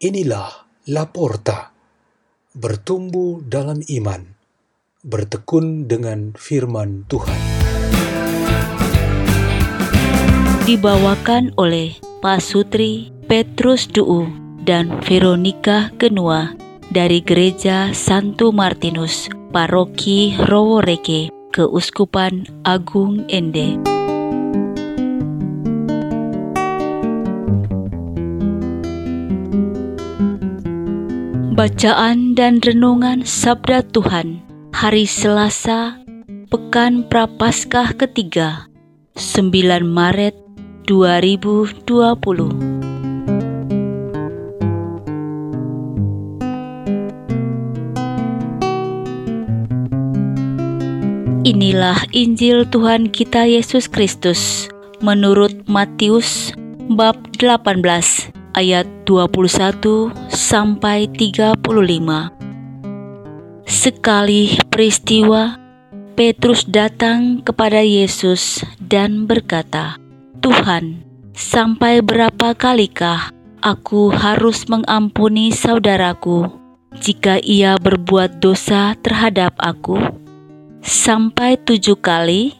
Inilah Laporta, bertumbuh dalam iman, bertekun dengan firman Tuhan. Dibawakan oleh Pak Sutri Petrus Duu dan Veronica Genua dari Gereja Santo Martinus, Paroki Roworeke, Keuskupan Agung Ende. Bacaan dan Renungan Sabda Tuhan Hari Selasa Pekan Prapaskah ketiga 9 Maret 2020 Inilah Injil Tuhan kita Yesus Kristus menurut Matius bab 18 ayat 21 sampai 35. Sekali peristiwa Petrus datang kepada Yesus dan berkata, "Tuhan, sampai berapa kalikah aku harus mengampuni saudaraku jika ia berbuat dosa terhadap aku?" sampai tujuh kali,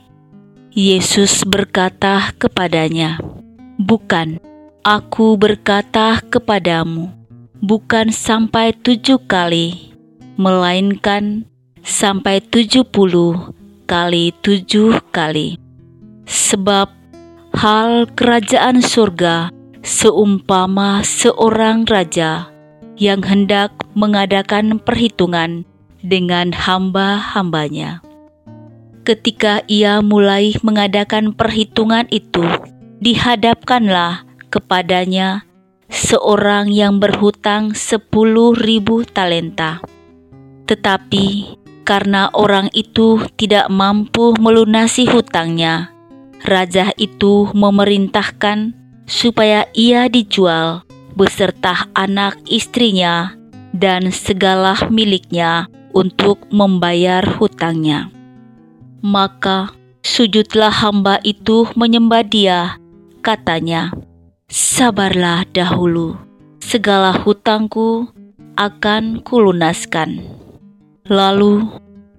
Yesus berkata kepadanya, "Bukan, aku berkata kepadamu, bukan sampai tujuh kali, melainkan sampai tujuh puluh kali tujuh kali. Sebab hal kerajaan surga seumpama seorang raja yang hendak mengadakan perhitungan dengan hamba-hambanya." ketika ia mulai mengadakan perhitungan itu, dihadapkanlah kepadanya seorang yang berhutang sepuluh ribu talenta. Tetapi karena orang itu tidak mampu melunasi hutangnya, raja itu memerintahkan supaya ia dijual beserta anak istrinya dan segala miliknya untuk membayar hutangnya. Maka sujudlah hamba itu menyembah dia. Katanya, Sabarlah dahulu, segala hutangku akan kulunaskan. Lalu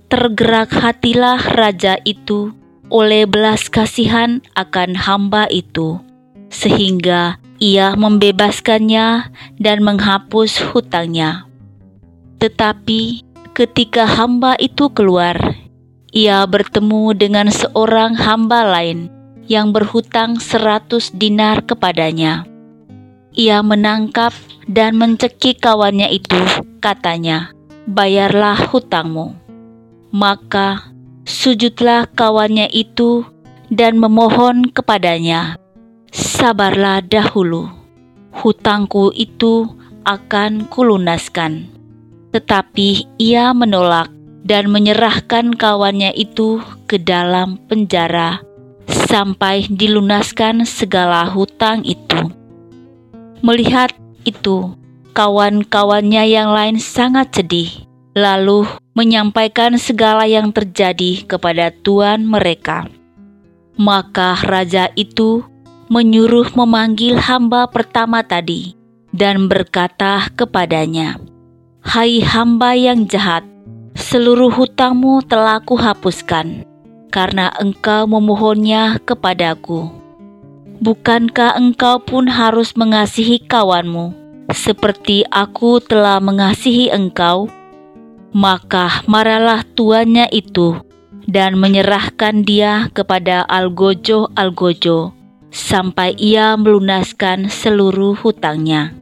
tergerak hatilah raja itu oleh belas kasihan akan hamba itu, sehingga ia membebaskannya dan menghapus hutangnya. Tetapi ketika hamba itu keluar, ia bertemu dengan seorang hamba lain yang berhutang seratus dinar kepadanya. Ia menangkap dan mencekik kawannya itu, katanya, "Bayarlah hutangmu." Maka sujudlah kawannya itu dan memohon kepadanya, "Sabarlah dahulu, hutangku itu akan kulunaskan." Tetapi ia menolak dan menyerahkan kawannya itu ke dalam penjara sampai dilunaskan segala hutang itu. Melihat itu, kawan-kawannya yang lain sangat sedih, lalu menyampaikan segala yang terjadi kepada tuan mereka. Maka raja itu menyuruh memanggil hamba pertama tadi dan berkata kepadanya, "Hai hamba yang jahat, seluruh hutangmu telah kuhapuskan, karena engkau memohonnya kepadaku. Bukankah engkau pun harus mengasihi kawanmu, seperti aku telah mengasihi engkau? Maka marahlah tuannya itu, dan menyerahkan dia kepada Algojo-Algojo, sampai ia melunaskan seluruh hutangnya.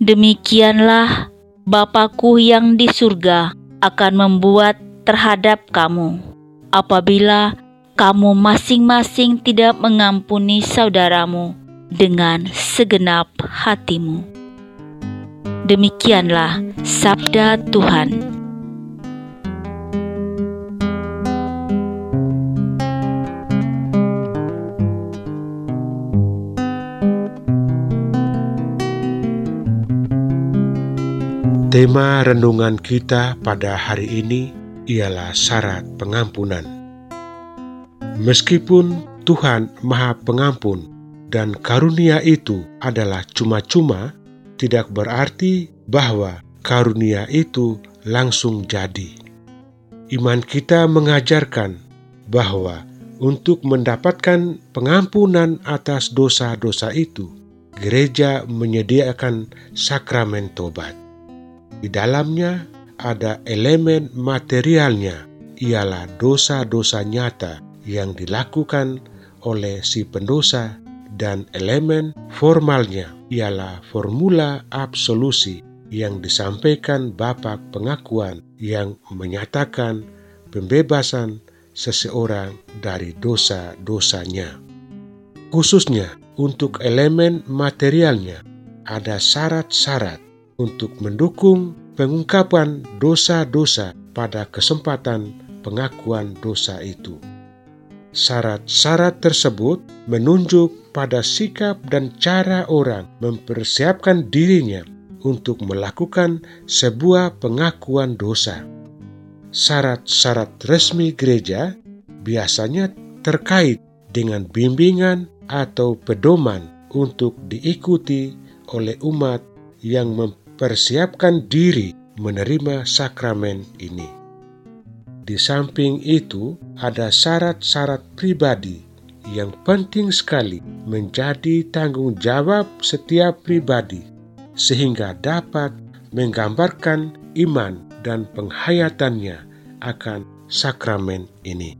Demikianlah Bapakku yang di surga akan membuat terhadap kamu apabila kamu masing-masing tidak mengampuni saudaramu dengan segenap hatimu. Demikianlah sabda Tuhan. Tema renungan kita pada hari ini ialah syarat pengampunan. Meskipun Tuhan Maha Pengampun dan karunia itu adalah cuma-cuma, tidak berarti bahwa karunia itu langsung jadi. Iman kita mengajarkan bahwa untuk mendapatkan pengampunan atas dosa-dosa itu, gereja menyediakan sakramen tobat. Di dalamnya ada elemen materialnya, ialah dosa-dosa nyata yang dilakukan oleh si pendosa dan elemen formalnya ialah formula absolusi yang disampaikan Bapak pengakuan yang menyatakan pembebasan seseorang dari dosa-dosanya. Khususnya untuk elemen materialnya, ada syarat-syarat untuk mendukung pengungkapan dosa-dosa pada kesempatan pengakuan dosa itu. Syarat-syarat tersebut menunjuk pada sikap dan cara orang mempersiapkan dirinya untuk melakukan sebuah pengakuan dosa. Syarat-syarat resmi gereja biasanya terkait dengan bimbingan atau pedoman untuk diikuti oleh umat yang mempersiapkan diri menerima sakramen ini. Di samping itu, ada syarat-syarat pribadi yang penting sekali menjadi tanggung jawab setiap pribadi, sehingga dapat menggambarkan iman dan penghayatannya akan sakramen ini.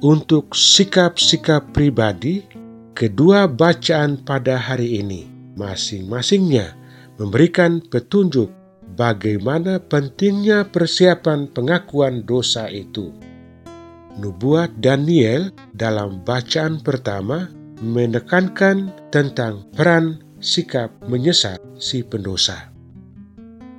Untuk sikap-sikap pribadi, kedua bacaan pada hari ini masing-masingnya memberikan petunjuk bagaimana pentingnya persiapan pengakuan dosa itu. Nubuat Daniel dalam bacaan pertama menekankan tentang peran sikap menyesal si pendosa.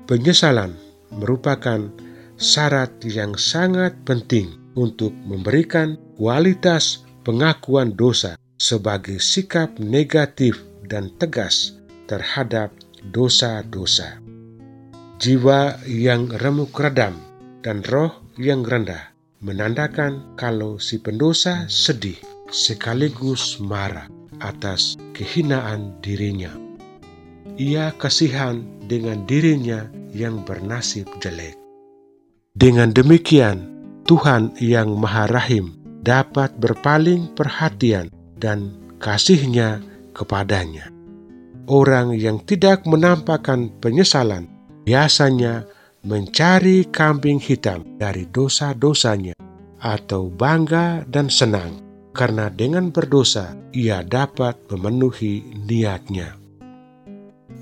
Penyesalan merupakan syarat yang sangat penting untuk memberikan kualitas pengakuan dosa sebagai sikap negatif dan tegas terhadap dosa-dosa jiwa yang remuk redam, dan roh yang rendah, menandakan kalau si pendosa sedih sekaligus marah atas kehinaan dirinya. Ia kasihan dengan dirinya yang bernasib jelek. Dengan demikian, Tuhan yang Maha Rahim dapat berpaling perhatian dan kasihnya kepadanya. Orang yang tidak menampakkan penyesalan biasanya mencari kambing hitam dari dosa-dosanya atau bangga dan senang karena dengan berdosa ia dapat memenuhi niatnya.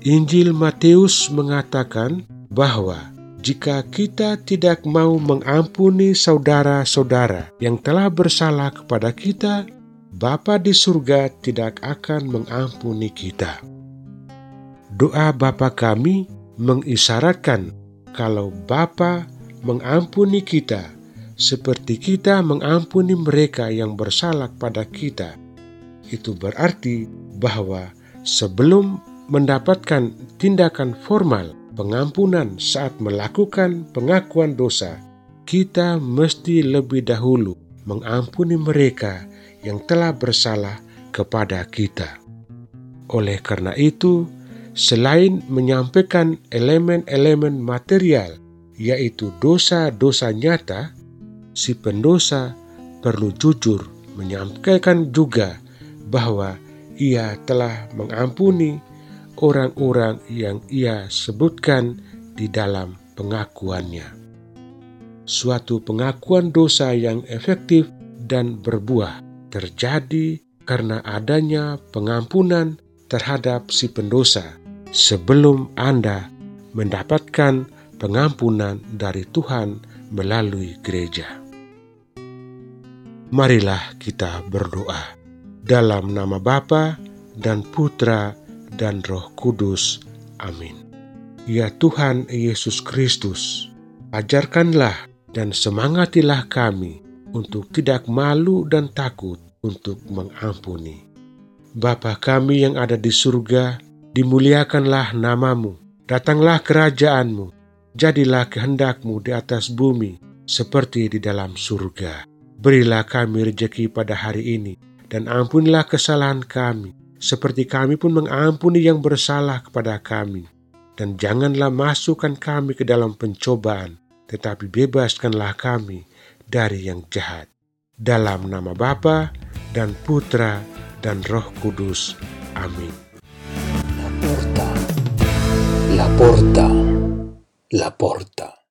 Injil Matius mengatakan bahwa jika kita tidak mau mengampuni saudara-saudara yang telah bersalah kepada kita, Bapa di surga tidak akan mengampuni kita. Doa Bapa kami mengisyaratkan kalau Bapa mengampuni kita seperti kita mengampuni mereka yang bersalah pada kita. Itu berarti bahwa sebelum mendapatkan tindakan formal pengampunan saat melakukan pengakuan dosa, kita mesti lebih dahulu mengampuni mereka yang telah bersalah kepada kita. Oleh karena itu, selain menyampaikan elemen-elemen material, yaitu dosa-dosa nyata, si pendosa perlu jujur menyampaikan juga bahwa ia telah mengampuni orang-orang yang ia sebutkan di dalam pengakuannya. Suatu pengakuan dosa yang efektif dan berbuah terjadi karena adanya pengampunan terhadap si pendosa sebelum Anda mendapatkan pengampunan dari Tuhan melalui gereja. Marilah kita berdoa dalam nama Bapa dan Putra dan Roh Kudus. Amin. Ya Tuhan Yesus Kristus, ajarkanlah dan semangatilah kami untuk tidak malu dan takut untuk mengampuni. Bapa kami yang ada di surga, dimuliakanlah namamu, datanglah kerajaanmu, jadilah kehendakmu di atas bumi seperti di dalam surga. Berilah kami rejeki pada hari ini, dan ampunilah kesalahan kami, seperti kami pun mengampuni yang bersalah kepada kami. Dan janganlah masukkan kami ke dalam pencobaan, tetapi bebaskanlah kami dari yang jahat. Dalam nama Bapa dan Putra dan Roh Kudus. Amin. La porta, la porta.